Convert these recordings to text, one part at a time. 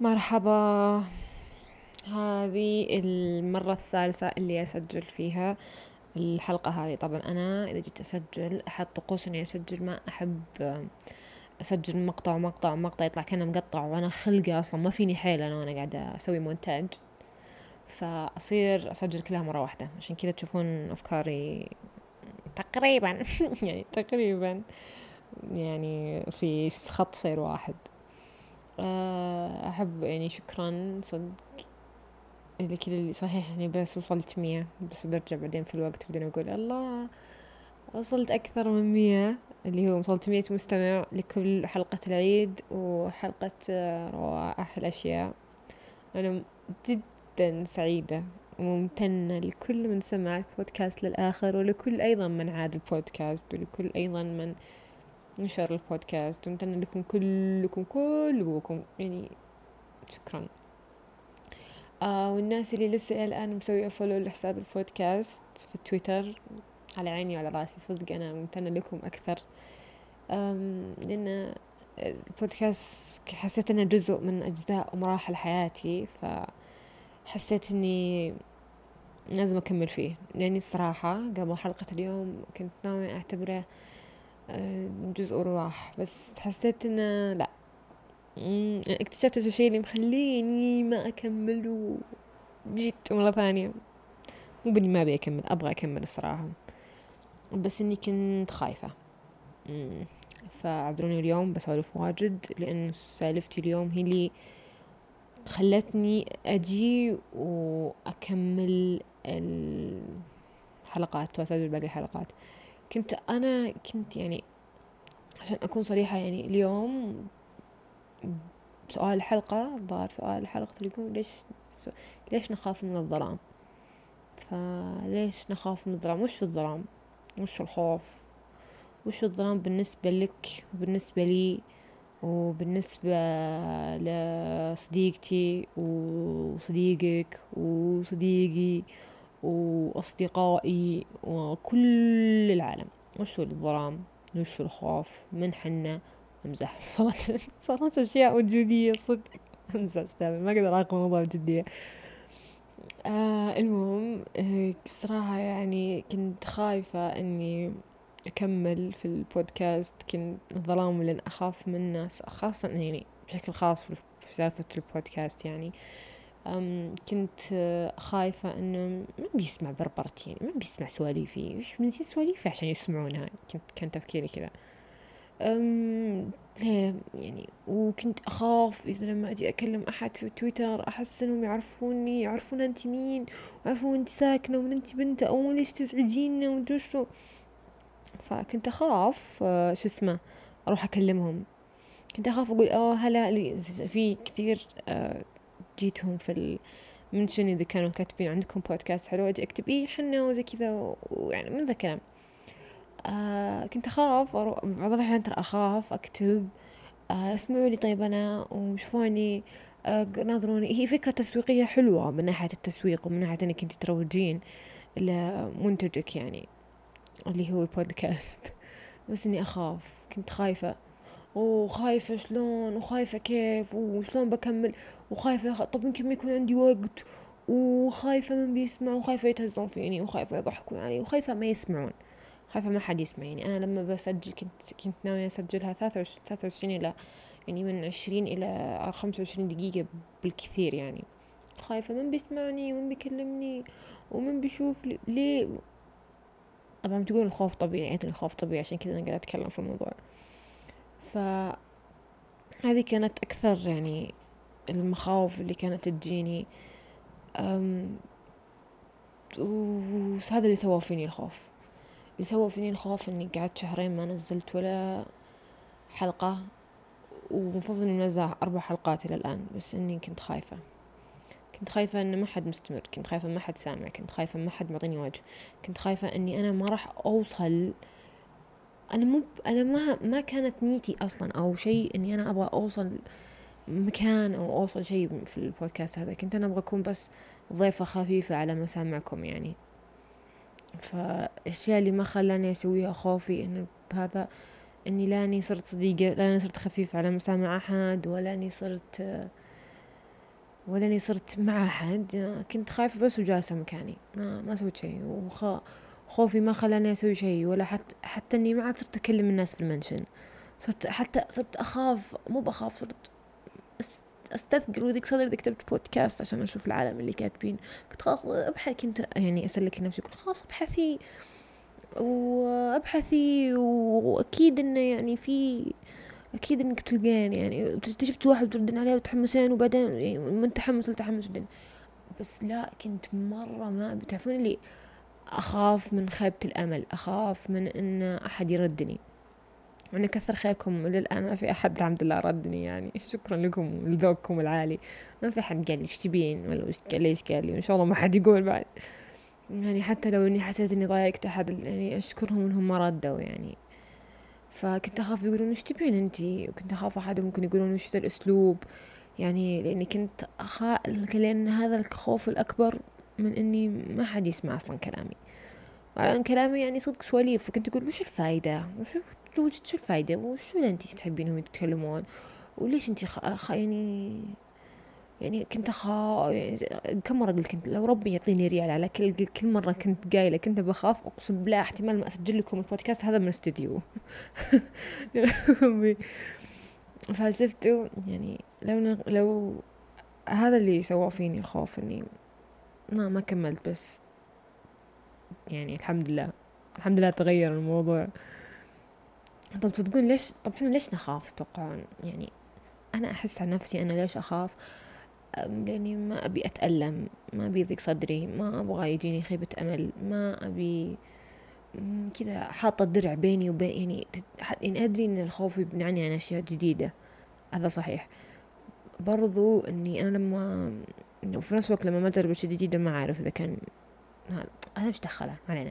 مرحبا. هذه المرة الثالثة اللي أسجل فيها الحلقة هذه. طبعا أنا إذا جيت أسجل أحط طقوس إني أسجل ما أحب أسجل مقطع ومقطع ومقطع يطلع كأنه مقطع وأنا خلقة أصلا ما فيني حيل أنا وأنا قاعدة أسوي مونتاج. فأصير أسجل كلها مرة واحدة. عشان كذا تشوفون أفكاري تقريبا يعني تقريبا يعني في خط سير واحد. أحب يعني شكرا صدق اللي كذا اللي صحيح يعني بس وصلت مية بس برجع بعدين في الوقت بعدين أقول الله وصلت أكثر من مية اللي هو وصلت مية مستمع لكل حلقة العيد وحلقة آه، روائح الأشياء. أنا جدا سعيدة وممتنة لكل من سمع البودكاست للآخر ولكل أيضا من عاد البودكاست ولكل أيضا من نشر البودكاست ومتنة لكم كلكم كلكم يعني شكرا. آه والناس اللي لسه الآن مسوية follow لحساب البودكاست في تويتر على عيني وعلى رأسي صدق أنا ممتنة لكم أكثر. لأن البودكاست حسيت إنه جزء من أجزاء ومراحل حياتي فحسيت إني لازم أكمل فيه. لأني الصراحة قبل حلقة اليوم كنت ناوية أعتبره آه، جزء وراح. بس حسيت إنه لا. اكتشفت الشيء اللي مخليني ما أكمل وجيت مرة ثانية. مو بني ما أبي أكمل أبغى أكمل الصراحة. بس إني كنت خايفة. فأعذروني اليوم بسولف واجد لأن سالفتي اليوم هي اللي خلتني أجي وأكمل الحلقات واسجل باقي الحلقات. كنت أنا كنت يعني عشان أكون صريحة يعني اليوم سؤال الحلقة ظهر سؤال الحلقة يقول ليش ليش نخاف من الظلام؟ فليش نخاف من الظلام؟ وش الظلام؟ وش الخوف؟ وش الظلام بالنسبة لك وبالنسبة لي وبالنسبة لصديقتي وصديقك وصديقي؟ وأصدقائي وكل العالم. وشو الظلام؟ وشو الخوف؟ من حنا؟ أمزح. صارت صارت أشياء وجودية صدق. أمزح. أستاذ ما أقدر أخذ الموضوع بجدية آه المهم آه صراحة يعني كنت خايفة إني أكمل في البودكاست. كنت ظلام لأن أخاف منه خاصة يعني بشكل خاص في سالفة البودكاست يعني. كنت خايفة إنه ما بيسمع بربرتي يعني ما بيسمع سواليفي. وش من زين سواليفي عشان يسمعونها؟ كنت كان تفكيري كذا. ليه يعني وكنت أخاف إذا لما أجي أكلم أحد في تويتر أحس إنهم يعرفوني يعرفون أنت مين ويعرفون أنت ساكنة ومن أنت بنت أو ليش تزعجينا ومدري فكنت أخاف آه، شو اسمه أروح أكلمهم. كنت أخاف أقول أوه هلا في كثير آه، جيتهم في المنشن إذا كانوا كاتبين عندكم بودكاست حلو أجي أكتب إيه حنا وزي كذا ويعني من ذا الكلام. آه كنت أخاف بعض الأحيان ترى أخاف أكتب. آه اسمعوا لي طيب أنا وشوفوني. آه ناظروني. هي فكرة تسويقية حلوة من ناحية التسويق ومن ناحية أنك أنت تروجين لمنتجك يعني اللي هو البودكاست بس إني أخاف كنت خايفة. وخايفة شلون وخايفة كيف وشلون بكمل وخايفة طب يمكن ما يكون عندي وقت وخايفة من بيسمع وخايفة يتهزون فيني وخايفة يضحكون علي وخايفة ما يسمعون. خايفة ما حد يسمع يعني. أنا لما بسجل كنت كنت ناوية أسجلها ثلاثة وعشرين إلى يعني من عشرين إلى خمسة وعشرين دقيقة بالكثير يعني. خايفة من بيسمعني ومن بيكلمني ومن بيشوف ليه؟ طبعا تقول الخوف طبيعي الخوف طبيعي عشان كذا أنا قاعدة أتكلم في الموضوع. فهذه كانت أكثر يعني المخاوف اللي كانت تجيني. وهذا اللي سوى فيني الخوف. اللي سوى فيني الخوف إني قعدت شهرين ما نزلت ولا حلقة ومفروض إني منزل أربع حلقات إلى الآن بس إني كنت خايفة. كنت خايفة إن ما حد مستمر كنت خايفة ما حد سامع كنت خايفة ما حد معطيني وجه كنت خايفة إني أنا ما راح أوصل أنا مو أنا ما ما كانت نيتي أصلا أو شيء إني أنا أبغى أوصل مكان أو أوصل شيء في البودكاست هذا. كنت أنا أبغى أكون بس ضيفة خفيفة على مسامعكم يعني. فالأشياء اللي ما خلاني أسويها خوفي انه بهذا إني لاني صرت صديقة لاني صرت خفيفة على مسامع أحد ولا إني صرت ولا إني صرت مع أحد. كنت خايفة بس وجالسة مكاني. ما ما سويت شيء. وخ خوفي ما خلاني أسوي شيء ولا حتى حتى إني ما عاد صرت أكلم الناس في المنشن. صرت حتى صرت أخاف مو بخاف صرت استثقل وذيك صدر ذيك كتبت بودكاست عشان أشوف العالم اللي كاتبين. كنت خلاص أبحث كنت يعني أسلك نفسي كنت خلاص أبحثي وأبحثي وأكيد انه يعني في أكيد إنك بتلقين يعني اكتشفت واحد تردين عليه وتحمسين وبعدين يعني من تحمس لتحمس بس لا كنت مرة ما بتعرفون اللي أخاف من خيبة الأمل أخاف من إن أحد يردني. يعني كثر خيركم للآن ما في أحد الحمد لله ردني يعني. شكرا لكم لذوقكم العالي. ما في حد قال لي إيش تبين ولا إيش قال لي إيش قال لي وإن شاء الله ما حد يقول بعد. يعني حتى لو إني حسيت إني ضايقت أحد يعني أشكرهم إنهم ما ردوا يعني. فكنت أخاف يقولون إيش تبين أنتي وكنت أخاف أحد ممكن يقولون إيش الأسلوب. يعني لأني كنت أخاف لأن هذا الخوف الأكبر من إني ما حد يسمع أصلا كلامي. على كلامي يعني صدق سواليف فكنت أقول وش الفايدة؟ وش شو الفايدة؟ وشو اللي انتي تحبينهم يتكلمون؟ وليش انتي خ... خ... يعني يعني كنت أخاف يعني كم مرة قلت كنت لو ربي يعطيني ريال على كل كل مرة كنت قايلة كنت بخاف أقسم بالله احتمال ما أسجل لكم البودكاست هذا من استوديو. فشفتوا يعني لو لو هذا اللي سواه فيني الخوف إني ما ما كملت بس يعني الحمد لله. الحمد لله تغير الموضوع. طب تصدقون ليش طب إحنا ليش نخاف تتوقعون يعني أنا أحس عن نفسي أنا ليش أخاف؟ لأني ما أبي أتألم ما أبي يضيق صدري ما أبغى يجيني خيبة أمل ما أبي كذا حاطة الدرع بيني وبين يعني يعني أدري إن الخوف يمنعني عن أشياء جديدة هذا صحيح. برضو إني أنا لما وفي نفس الوقت لما ما أجرب اشياء جديده ما أعرف إذا كان هذا مش دخلة علينا.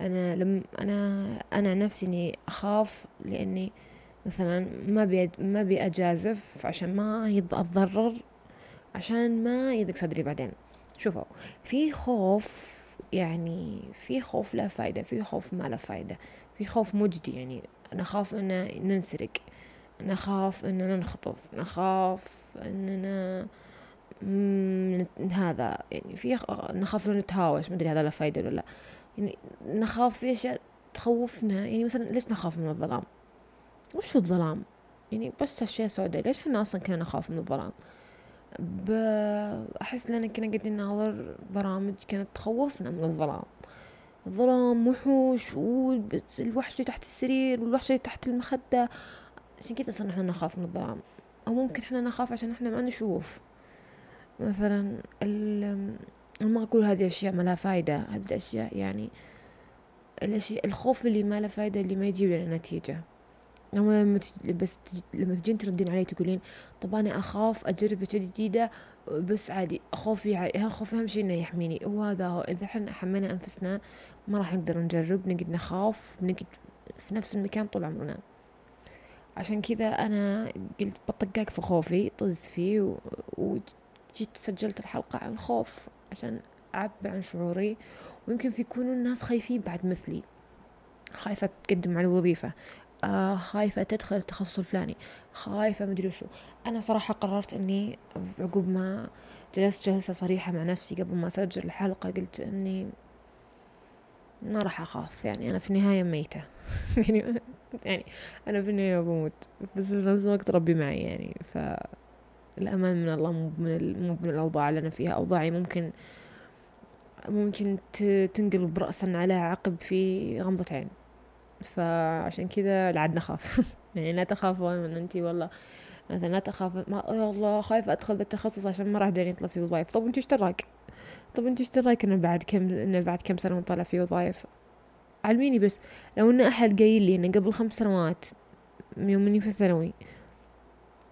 أنا لم أنا أنا عن نفسي إني أخاف لأني مثلا ما بي ما ابي اجازف عشان ما أتضرر عشان ما يضيق صدري بعدين. شوفوا في خوف يعني في خوف لا فايدة في خوف ما له فايدة في خوف مجدي يعني. نخاف إن ننسرق نخاف اننا نخطف نخاف إننا هذا يعني في نخاف نتهاوش مدري هذا له فايدة ولا لا. يعني نخاف في أشياء تخوفنا يعني مثلا ليش نخاف من الظلام؟ وش الظلام؟ يعني بس أشياء سوداء ليش إحنا أصلا كنا نخاف من الظلام؟ أحس لنا كنا قاعدين نناظر برامج كانت تخوفنا من الظلام. الظلام وحوش والوحش اللي تحت السرير والوحش اللي تحت المخدة. عشان كذا صرنا إحنا نخاف من الظلام. أو ممكن إحنا نخاف عشان إحنا ما نشوف. مثلا ما أقول هذه أشياء ما لها فايدة هذه الأشياء يعني الأشياء الخوف اللي ما له فايدة اللي ما يجيب لنا نتيجة. لما بس لما تجين تردين علي تقولين طب أنا أخاف أجرب أشياء جديدة بس عادي خوفي عادي خوفي أهم شيء إنه يحميني. وهذا هو إذا إحنا حمينا أنفسنا ما راح نقدر نجرب نقعد نخاف نقعد في نفس المكان طول عمرنا. عشان كذا أنا قلت بطقاق في خوفي طزت فيه وجيت سجلت الحلقة عن الخوف عشان أعبر عن شعوري ويمكن في يكونوا الناس خايفين بعد مثلي. خايفة تقدم على وظيفة آه خايفة تدخل التخصص الفلاني خايفة مدري شو أنا صراحة قررت أني عقب ما جلست جلسة صريحة مع نفسي قبل ما أسجل الحلقة قلت أني ما راح أخاف يعني أنا في النهاية ميتة. يعني يعني أنا في النهاية بموت بس في نفس الوقت ربي معي يعني ف الأمان من الله مو من, مو من الأوضاع اللي أنا فيها. أوضاعي ممكن ممكن تنقلب رأسا على عقب في غمضة عين. فعشان كذا لا نخاف. يعني لا تخافوا من أنتي والله. مثلا لا تخاف ما يا الله خايفة أدخل التخصص عشان ما راح داني يطلع في وظايف طب انت إيش دراك طب انت إيش دراك إنه بعد كم إنه بعد كم سنة طالع في وظايف علميني بس لو إن أحد قايل لي إنه قبل خمس سنوات يوم اني في الثانوي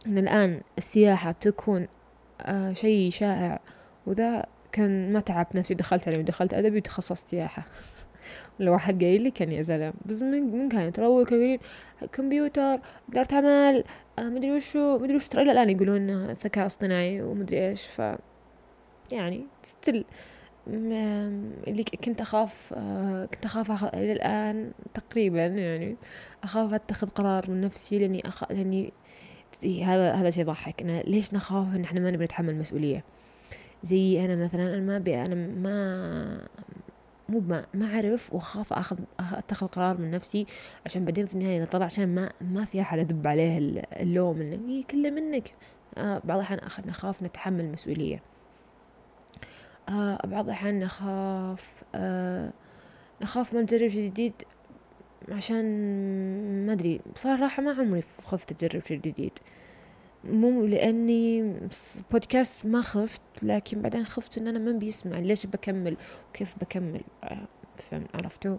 إن الآن السياحة بتكون آه شيء شائع وذا كان ما تعبت نفسي دخلت علمي دخلت أدبي وتخصصت سياحة. لو واحد قايل لي كان يا زلمة بس من من كانت؟ اول كانوا يقولون كمبيوتر إدارة أعمال آه مدري وشو مدري وش ترى الآن يقولون الذكاء اصطناعي ومدري إيش. ف يعني ستيل اللي كنت أخاف آه كنت أخاف إلى الآن تقريبا يعني أخاف أتخذ قرار من نفسي لأني أخ... لأني هذا هذا شيء يضحك إنه ليش نخاف إن إحنا ما نبي نتحمل مسؤولية زي أنا مثلا أنا ما أبي أنا ما مو ما ما أعرف وأخاف أخذ أتخذ قرار من نفسي عشان بعدين في النهاية إذا طلع عشان ما ما في أحد أدب عليه اللوم إنه إيه كله منك. آه بعض الأحيان أخذ نخاف نتحمل المسؤولية. آه بعض الأحيان نخاف آه نخاف ما نجرب شيء جديد. عشان ما أدري بصراحة ما عمري خفت أجرب شيء جديد. مو لأني بودكاست ما خفت لكن بعدين خفت إن أنا من بيسمع ليش بكمل وكيف بكمل فهمت عرفتوا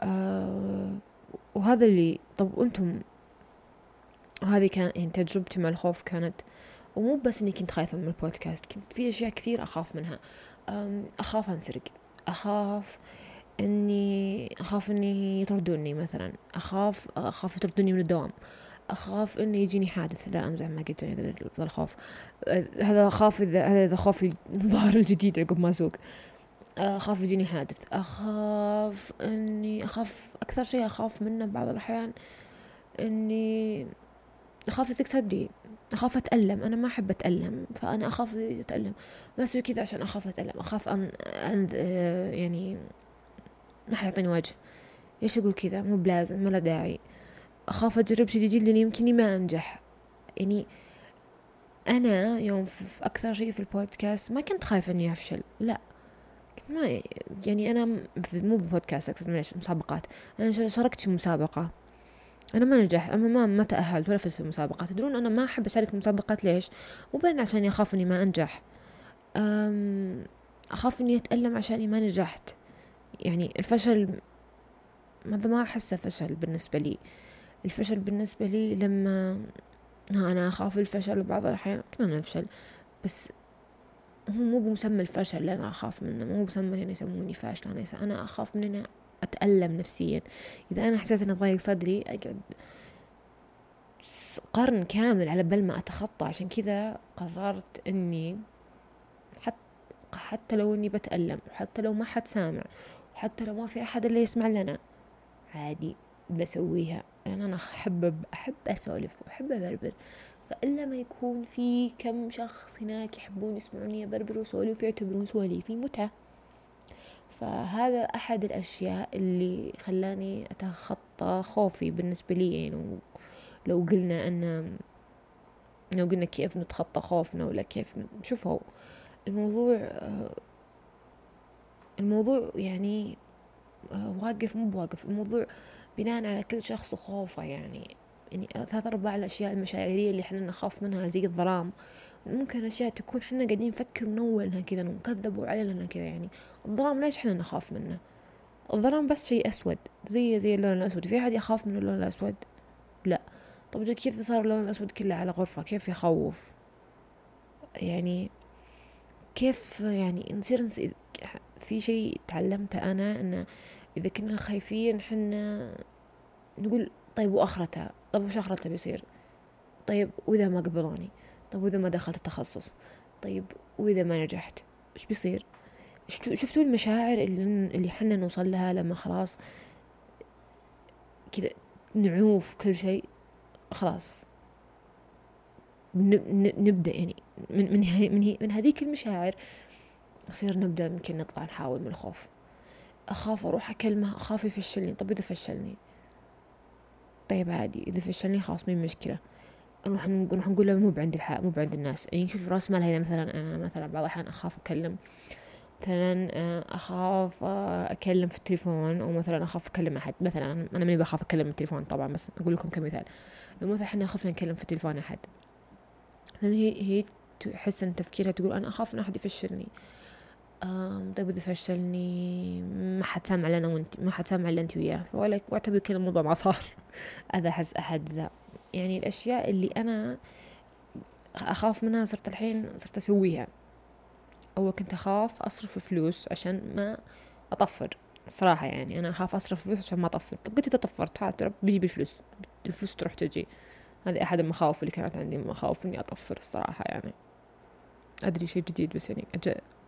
آه وهذا اللي طب وأنتم وهذه كان يعني تجربتي مع الخوف كانت ومو بس إني كنت خايفة من البودكاست كنت في أشياء كثير أخاف منها. أخاف أنسرق أخاف إني أخاف إني يطردوني مثلا. أخاف أخاف يطردوني من الدوام. أخاف إنه يجيني حادث. لا أمزح ما قلت هذا الخوف. هذا إذا هذا خوفي الظاهر الجديد عقب ما أسوق. أخاف يجيني حادث. أخاف إني أخاف أكثر شيء أخاف منه بعض الأحيان إني أخاف يسك صدري. أخاف أتألم. أنا ما أحب أتألم. فأنا أخاف أتألم. ما أسوي كذا عشان أخاف أتألم. أخاف أن, أن يعني ما حد يعطيني وجه. ليش أقول كذا؟ مو بلازم ما له داعي. أخاف أجرب شيء جديد لأن يمكن ما أنجح. يعني أنا يوم في أكثر شيء في البودكاست ما كنت خايفة إني أفشل لا. ما يعني أنا مو بودكاست أقصد معليش مسابقات. أنا شاركت في مسابقة. أنا ما نجح أنا ما ما تأهلت ولا فزت في المسابقات تدرون أنا ما أحب أشارك في المسابقات ليش؟ مو بين عشان أخاف إني ما أنجح. أخاف إني أتألم عشان ما نجحت. يعني الفشل هذا ما أحسه فشل بالنسبة لي. الفشل بالنسبة لي لما أنا أخاف الفشل بعض الأحيان كنا نفشل بس هو مو بمسمى الفشل اللي أنا أخاف منه مو بمسمى يعني يسموني فاشلة أنا, أنا أخاف من أنا أتألم نفسيا. إذا أنا حسيت أني ضايق صدري أقعد قرن كامل على بال ما أتخطى. عشان كذا قررت أني حتى حتى لو إني بتألم وحتى لو ما حد سامع وحتى لو ما في أحد اللي يسمع لنا. عادي بسويها. يعني أنا أحب أحب أسولف وأحب أبربر. فإلا ما يكون في كم شخص هناك يحبون يسمعوني أبربر وأسولف ويعتبرون سواليفي متعة. فهذا أحد الأشياء اللي خلاني أتخطى خوفي بالنسبة لي. يعني لو قلنا أن لو قلنا كيف نتخطى خوفنا ولا كيف شوفوا الموضوع الموضوع يعني واقف مو بواقف الموضوع بناء على كل شخص وخوفه يعني. يعني ثلاث أرباع الأشياء المشاعرية اللي إحنا نخاف منها زي الظلام ممكن أشياء تكون إحنا قاعدين نفكر نول إنها كذا ومكذبوا علينا إنها كذا يعني. الظلام ليش إحنا نخاف منه؟ الظلام بس شيء أسود زي زي اللون الأسود. في أحد يخاف من اللون الأسود؟ لا. طب كيف صار اللون الأسود كله على غرفة؟ كيف يخوف؟ يعني كيف يعني نصير في شيء تعلمته أنا إنه إذا كنا خايفين حنا نقول طيب وآخرتها طيب وش آخرتها بيصير؟ طيب وإذا ما قبلوني؟ طيب وإذا ما دخلت التخصص؟ طيب وإذا ما نجحت؟ إيش بيصير؟ شفتوا المشاعر اللي اللي حنا نوصل لها لما خلاص كذا نعوف كل شيء؟ خلاص. نبدأ يعني من من من, من هذيك المشاعر نصير نبدأ يمكن نطلع نحاول من الخوف. أخاف أروح أكلمه أخاف يفشلني. طب إذا فشلني؟ طيب عادي إذا فشلني خلاص مين مشكلة؟ نروح نروح نقول له مو بعند الحق مو بعند الناس. يعني شوف رأس مالها إذا مثلا أنا مثلا بعض الأحيان أخاف أكلم. مثلا آه، أخاف آه، أكلم في التليفون أو مثلا أخاف أكلم أحد. مثلا أنا ماني بخاف أكلم التليفون طبعا بس أقول لكم كمثال. لو مثلا إحنا خفنا نكلم في التليفون أحد هي هي تحس إن تفكيرها تقول أنا أخاف إن أحد يفشلني؟ طيب إذا فشلني ما حد سامع لنا وانت ما حد سامع إلا أنت وياه. ولا وأعتبر كل الموضوع ما صار. هذا أحس أحد ذا. يعني الأشياء اللي أنا أخاف منها صرت الحين صرت أسويها. أول كنت أخاف أصرف فلوس عشان ما أطفر. الصراحة يعني أنا أخاف أصرف فلوس عشان ما أطفر. طب قلت إذا طفرت ها ترى بيجي بالفلوس. الفلوس تروح تجي. هذه أحد المخاوف اللي كانت عندي مخاوف إني أطفر الصراحة يعني. أدري شيء جديد بس يعني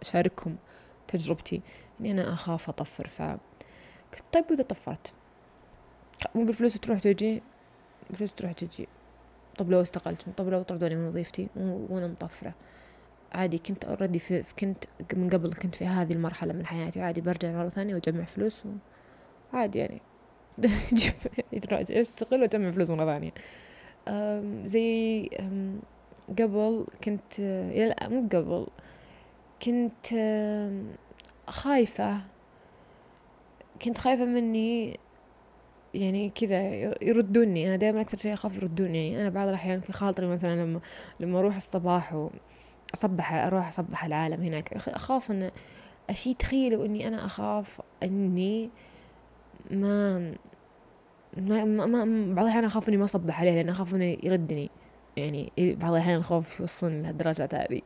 أشارككم تجربتي. إني أنا أخاف أطفر ف طيب وإذا طفرت؟ مو بالفلوس تروح تجي؟ الفلوس تروح تجي. طب لو استقلت؟ طب لو طردوني من وظيفتي؟ وأنا مطفرة. عادي كنت اوريدي في كنت من قبل كنت في هذه المرحلة من حياتي. عادي برجع مرة ثانية وأجمع فلوس عادي يعني. أشتغل وأجمع فلوس مرة ثانية. زي قبل كنت لا مو قبل كنت خايفة. كنت خايفة مني يعني كذا يردوني. أنا دائما أكثر شيء أخاف يردوني. يعني أنا بعض الأحيان في خاطري مثلا لما لما أروح الصباح وأصبح أروح أصبح العالم هناك أخاف أن أشي تخيلوا إني أنا أخاف إني ما ما, ما بعض الأحيان أخاف إني ما أصبح عليه لأن أخاف إنه يردني. يعني بعض الأحيان الخوف يوصلني لهالدرجات هذه.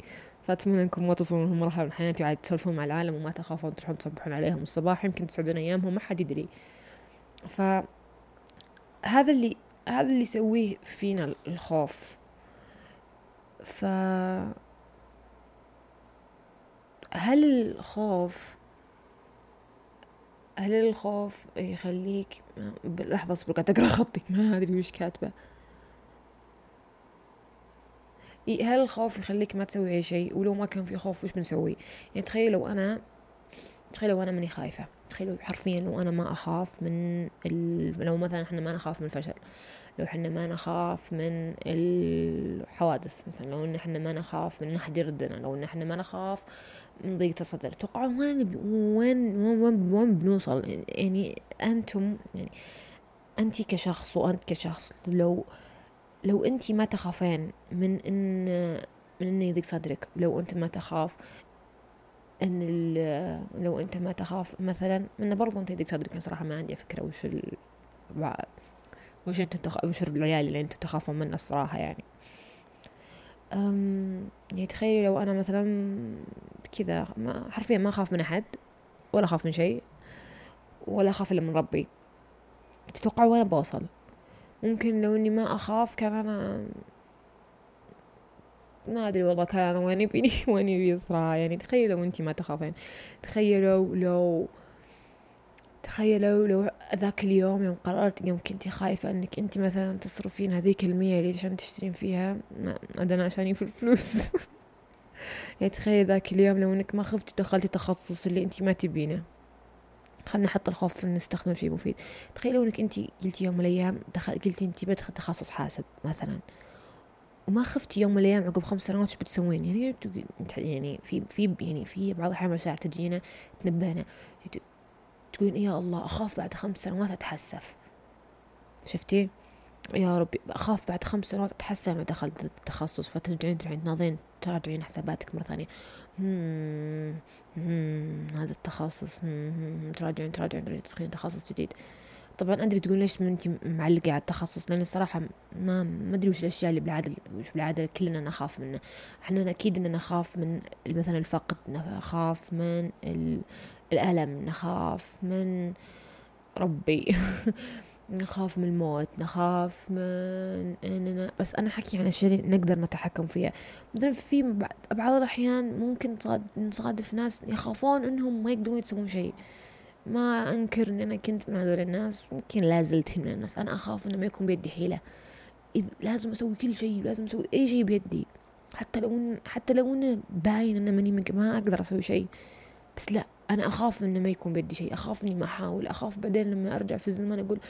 فأتمنى أنكم ما توصلون لمرحلة من حياتي وعاد تسولفون مع العالم وما تخافون تروحون تصبحون عليهم الصباح. يمكن تسعدون أيامهم ما حد يدري. ف هذا اللي هذا اللي يسويه فينا الخوف. ف هل الخوف هل الخوف يخليك لحظة اصبر قاعد اقرا خطي. ما أدري وش كاتبة. هل الخوف يخليك ما تسوي أي شيء؟ ولو ما كان في خوف وش بنسوي؟ يعني تخيل لو أنا تخيل لو أنا ماني خايفة. تخيلوا حرفيا لو أنا ما أخاف من ال... لو مثلا إحنا ما نخاف من الفشل. لو إحنا ما نخاف من الحوادث مثلا لو إن إحنا ما نخاف من احد يردنا لو إن إحنا ما نخاف ضيقة الصدر توقعوا وين وين وين وين بنوصل؟ يعني أنتم يعني انت كشخص وأنت كشخص لو لو انت ما تخافين من ان من إنه يضيق صدرك لو أنت ما تخاف إن لو أنت ما تخاف مثلا من برضو أنت يضيق صدرك صراحة ما عندي فكرة وش ال... وش أنتم تخ... وش العيال اللي أنتم تخافون منه الصراحة يعني. أم... يعني تخيلي لو أنا مثلا كذا ما حرفيا ما أخاف من أحد ولا أخاف من شيء ولا أخاف إلا من ربي. تتوقعوا وين بوصل ممكن لو إني ما أخاف كان أنا ما أدري والله كان أنا وين يبيني؟ وين يبي صراحة يعني تخيلوا انتي ما تخافين. تخيلوا لو تخيلوا لو ذاك اليوم يوم قررت يوم كنتي خايفة إنك انتي مثلا تصرفين هذيك المية اللي عشان تشترين فيها؟ ما عشان في الفلوس. يعني تخيل ذاك اليوم لو انك ما خفتي دخلتي تخصص اللي انتي ما تبينه. خلنا نحط الخوف في نستخدم شيء مفيد. تخيلوا انك انت قلتي يوم من الأيام دخل قلتي انت بدخل تخصص حاسب مثلا. وما خفتي يوم من الأيام عقب خمس سنوات شو بتسوين؟ يعني يعني في في يعني في بعض الأحيان مشاعر تجينا تنبهنا. تقولين يا الله أخاف بعد خمس سنوات أتحسف. شفتي؟ يا ربي أخاف بعد خمس سنوات أتحسن ما دخلت التخصص فترجعين ترجعين تناظرين تراجعين حساباتك مرة ثانية. هذا التخصص تراجعين تراجعين تدخلين تخصص جديد. طبعا أدري تقول ليش انت معلقة على التخصص لأن الصراحة ما ما أدري وش الأشياء اللي بالعاده وش بالعادة كلنا نخاف منه إحنا أكيد إننا نخاف من مثلا الفقد نخاف من الألم نخاف من ربي. نخاف من الموت نخاف من اننا بس أنا حكي عن أشياء نقدر نتحكم فيها. مثلا في بعض الأحيان ممكن نصادف ناس يخافون إنهم ما يقدرون يسوون شيء. ما أنكر إن أنا كنت من هذول الناس يمكن لا زلت من الناس. أنا أخاف إنه ما يكون بيدي حيلة. إذ لازم أسوي كل شيء لازم أسوي أي شيء بيدي. حتى لو حتى لو إنه باين إنه ماني ما أقدر أسوي شيء. بس لا. أنا أخاف إنه ما يكون بدي شيء أخاف إني ما أحاول أخاف بعدين لما أرجع في الزمان أقول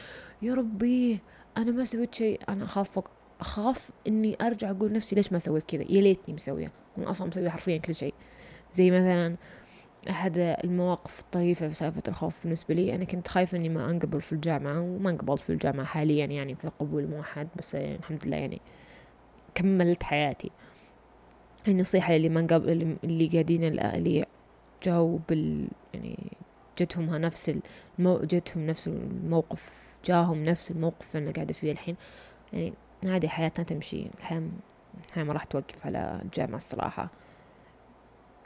يا ربي أنا ما سويت شيء. أنا أخاف أخاف إني أرجع أقول نفسي ليش ما سويت كذا؟ يا ليتني مسوية. أنا أصلا مسوية حرفيا كل شيء. زي مثلا أحد المواقف الطريفة في سالفة الخوف بالنسبة لي. أنا كنت خايفة إني ما أنقبل في الجامعة وما انقبلت في الجامعة حاليا يعني في قبول موحد بس يعني الحمد لله يعني كملت حياتي. النصيحة اللي ما انقبل اللي قاعدين اللي جاوا بال يعني جتهم نفس المو... جتهم نفس الموقف جاهم نفس الموقف اللي قاعدة فيه الحين. يعني عادي حياتنا تمشي. الحياة الحياة ما راح توقف على الجامعة الصراحة.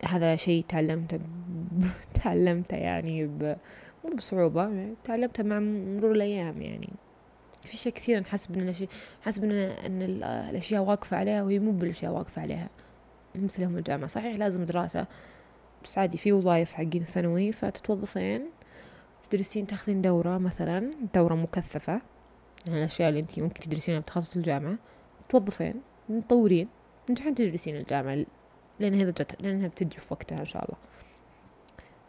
هذا شيء تعلمته ب... تعلمته يعني ب... مو بصعوبة يعني تعلمته مع مرور الأيام يعني. في اشياء كثير نحسب ان الاشياء نحسب إن ان الأشياء واقفة عليها وهي مو بالأشياء واقفة عليها. مثلهم الجامعة. صحيح لازم دراسة. بس عادي في وظايف حقين ثانوي فتتوظفين. تدرسين تاخذين دورة مثلا دورة مكثفة يعني الأشياء اللي أنتي ممكن تدرسينها بتخصص الجامعة. توظفين متطورين تروحين تدرسين الجامعة لأن هذا جت لأنها بتجي في وقتها إن شاء الله.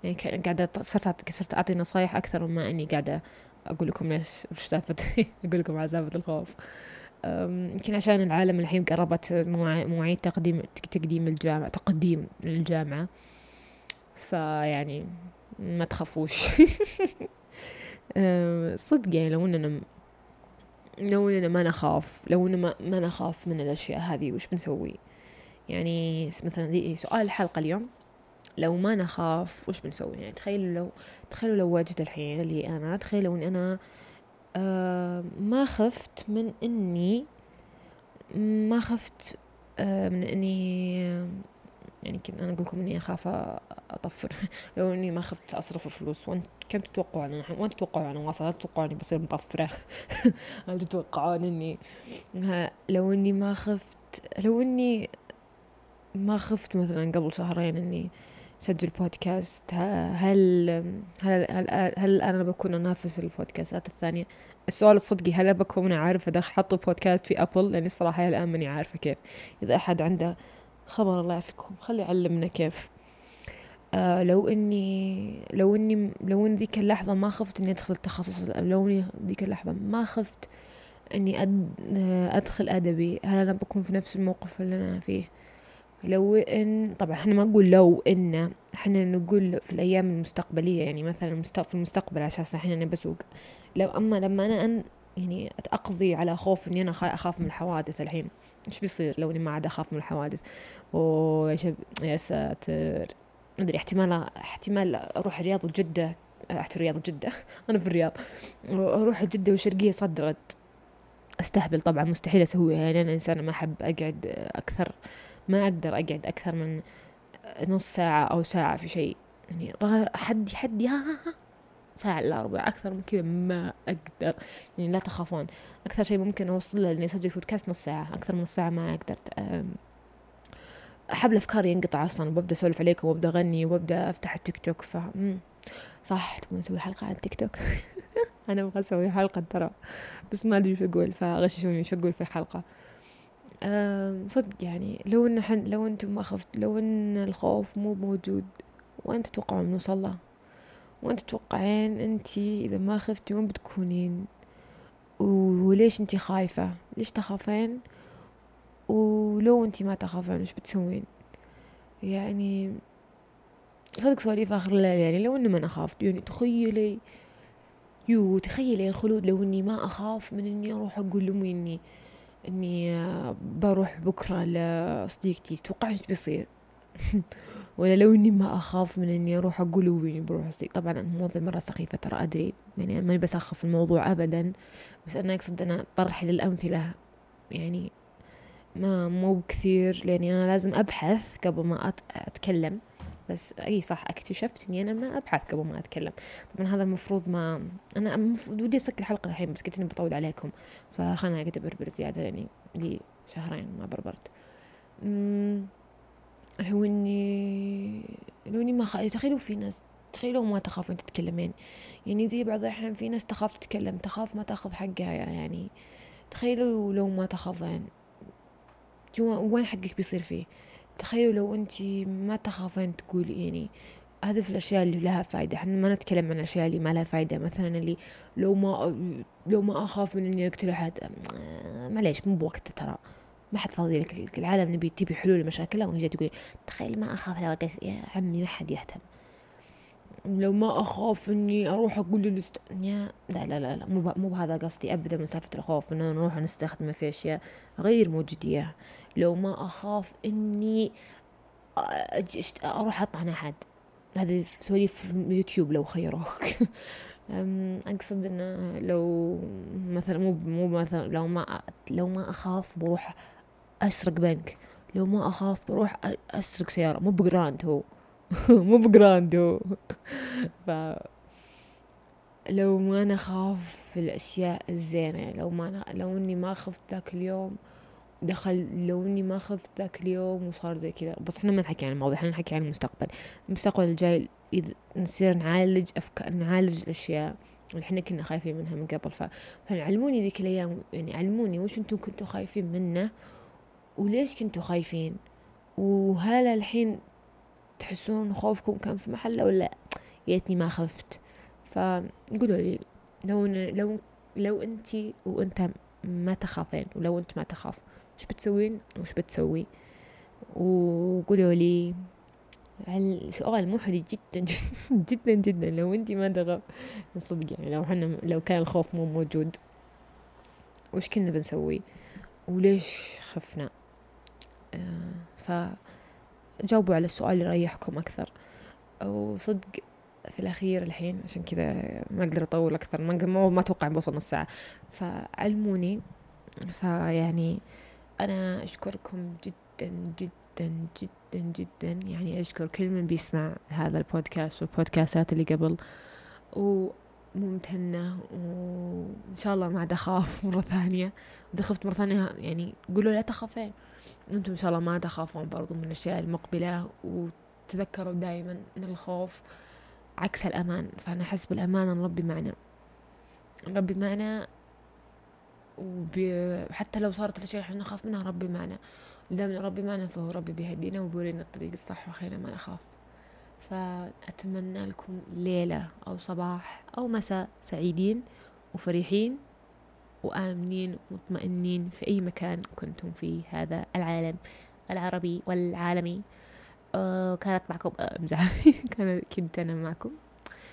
يعني قاعدة صرت صرت أعطي نصايح أكثر مما إني قاعدة أقول لكم ليش وش سالفة أقول لكم على سالفة الخوف. يمكن عشان العالم الحين قربت مواعيد تقديم تقديم الجامعة تقديم الجامعة فيعني ما تخافوش. صدق يعني لو إننا لو إننا ما نخاف لو إننا ما, نخاف من الأشياء هذه وش بنسوي؟ يعني مثلا دي سؤال الحلقة اليوم. لو ما نخاف وش بنسوي؟ يعني تخيلوا لو تخيلوا لو واجد الحين اللي أنا تخيلوا إن أنا آه ما خفت من اني ما خفت آه من إني يعني كنت أنا أقول لكم إني أخاف أطفر. لو إني ما خفت أصرف فلوس وأنت كم تتوقعون أنا؟ وين تتوقعون أنا؟ واصل لا تتوقعوني بصير مطفرة. هل تتوقعون إني لو إني ما خفت لو إني ما خفت مثلا قبل شهرين إني سجل بودكاست هل هل هل, هل أنا بكون أنافس البودكاستات الثانية؟ السؤال الصدقي هل بكون عارفه ده حط البودكاست في ابل لأني الصراحه الآن ماني عارفة كيف. إذا أحد عنده خبر الله يعافيكم. خلي يعلمنا كيف. آه لو إني لو إني لو ان ذيك اللحظة ما خفت إني أدخل التخصص لو إني ذيك اللحظة ما خفت إني أد أدخل أدبي هل أنا بكون في نفس الموقف اللي أنا فيه؟ لو إن طبعا إحنا ما نقول لو إن إحنا نقول في الأيام المستقبلية يعني مثلا في المستقبل عشان إحنا أنا بسوق. لو أما لما أنا أن يعني اقضي على خوف إني أنا أخاف من الحوادث الحين. إيش بيصير لو إني ما عاد أخاف من الحوادث؟ ويا يا ساتر. أدري احتمال احتمال أروح الرياض وجدة. رحت الرياض وجدة. أنا في الرياض. أروح جدة والشرقية صدرت. أستهبل طبعا مستحيل أسويها. يعني أنا إنسانة ما أحب أقعد أكثر ما أقدر أقعد أكثر من نص ساعة أو ساعة في شيء. يعني ها ها ها. ساعة إلا ربع أكثر من كذا ما أقدر. يعني لا تخافون. أكثر شيء ممكن أوصل له إني أسجل بودكاست نص ساعة أكثر من نص ساعة ما أقدر. حبل أفكاري ينقطع أصلا وببدأ أسولف عليكم وببدأ أغني وببدأ أفتح التيك توك. ف صح تبغى نسوي حلقة عن التيك توك؟ أنا أبغى أسوي حلقة ترى بس ما أدري شو أقول فغششوني شو أقول في الحلقة. صدق يعني لو إن حن لو أنتم ما خفت لو إن الخوف مو موجود وين تتوقعون نوصل له؟ وين تتوقعين أنتي إذا ما خفتي وين بتكونين؟ وليش أنتي خايفة؟ ليش تخافين؟ ولو انتي ما تخافين وش بتسوين؟ يعني صدق سواليف آخر الليل يعني لو اني ما اخاف يعني تخيلي يو تخيلي يا خلود لو اني ما أخاف من إني أروح أقول لأمي إني إني بروح بكرة لصديقتي توقعي إيش بيصير؟ ولا لو إني ما أخاف من إني أروح أقول لامي بروح صديق طبعا الموضوع مرة سخيفة ترى أدري. يعني ماني بسخف الموضوع ابدا. بس أنا أقصد أنا طرحي للأمثلة. يعني ما مو كثير. لاني أنا لازم أبحث قبل ما أتكلم. بس أي صح اكتشفت إني أنا ما أبحث قبل ما أتكلم. طبعا هذا المفروض ما أنا المفروض ودي اسكر الحلقة الحين بس قلت إني بطول عليكم. فخلنا قاعدة ابربر زياده يعني لي شهرين ما بربرت. هو إني ما خ... تخيلوا في ناس تخيلوا ما تخافون تتكلمين. يعني زي بعض الأحيان في ناس تخاف تتكلم تخاف ما تأخذ حقها يعني. تخيلوا لو ما تخافين. وين حقك بيصير فيه؟ تخيلوا لو انت ما تخافين تقول يعني هذا في الأشياء اللي لها فايدة. إحنا ما نتكلم عن الاشياء اللي ما لها فايدة. مثلا اللي لو ما لو ما أخاف من إني اقتل احد معليش مو بوقته ترى. ما حد فاضي لك العالم نبي تبي حلول لمشاكلها ونجي تقول تخيل ما أخاف لو يا عمي ما حد يهتم. لو ما أخاف إني أروح أقول للست لا لا لا لا مو مو بهذا قصدي ابدا مسافه الخوف اننا نروح نستخدمه في أشياء غير موجوديه لو ما أخاف إني أروح أطعن أحد. هذه سواليف يوتيوب لو خيروك. أقصد إنه لو مثلا مو مو مثلا لو ما لو ما أخاف بروح أسرق بنك. لو ما أخاف بروح أسرق سيارة. مو ب Grand هو. مو ب Grand هو. ف لو ما نخاف في الأشياء الزينة لو ما لو إني ما خفت ذاك اليوم دخل لو إني ما خفت ذاك اليوم وصار زي كذا. بس إحنا ما نحكي عن الماضي إحنا نحكي عن المستقبل. المستقبل الجاي إذا نصير نعالج أفكار نعالج الأشياء اللي إحنا كنا خايفين منها من قبل. ف... فعلموني ذيك الأيام يعني علموني وش إنتم كنتوا خايفين منه وليش كنتوا خايفين؟ وهل الحين تحسون خوفكم كان في محله ولا يا ما خفت. فقولوا لي لو لو لو انتي وأنت ما تخافين ولو أنت ما تخاف وش بتسوين وش بتسوي؟ وقولوا لي سؤال محرج جدا جدا جدا. لو انتي ما تخاف صدق يعني لو حنا لو كان الخوف مو موجود وش كنا بنسوي؟ وليش خفنا؟ فجاوبوا على السؤال اللي يريحكم أكثر. وصدق في الأخير الحين عشان كذا ما أقدر أطول أكثر ما ما أتوقع بوصل نص ساعة. فعلموني. فيعني أنا أشكركم جدا جدا جدا جدا. يعني أشكر كل من بيسمع هذا البودكاست والبودكاستات اللي قبل. وممتنة. وإن شاء الله ما عاد أخاف مرة ثانية. إذا خفت مرة ثانية يعني قولوا لا تخافين. أنتم إن شاء الله ما تخافون برضو من الأشياء المقبلة وتذكروا دائما أن الخوف عكس الأمان. فأنا أحس بالأمان أن ربي معنا. ربي معنا وحتى لو صارت الأشياء اللي نخاف منها ربي معنا. دام ربي معنا فهو ربي بيهدينا وبيورينا الطريق الصح وخير ما نخاف. فأتمنى لكم ليلة أو صباح أو مساء سعيدين وفرحين. وآمنين ومطمئنين في أي مكان كنتم في هذا العالم العربي والعالمي. آه كانت معكم امزح آه كانت كنت أنا معكم.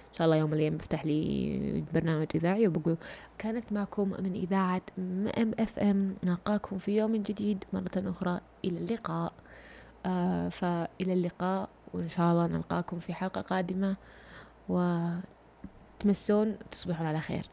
إن شاء الله يوم الأيام بفتح لي برنامج إذاعي وبقول كانت معكم من إذاعة MFM. نلقاكم في يوم جديد مرة أخرى. إلى اللقاء. آه فإلى اللقاء. وإن شاء الله نلقاكم في حلقة قادمة. وتمسون تصبحون على خير.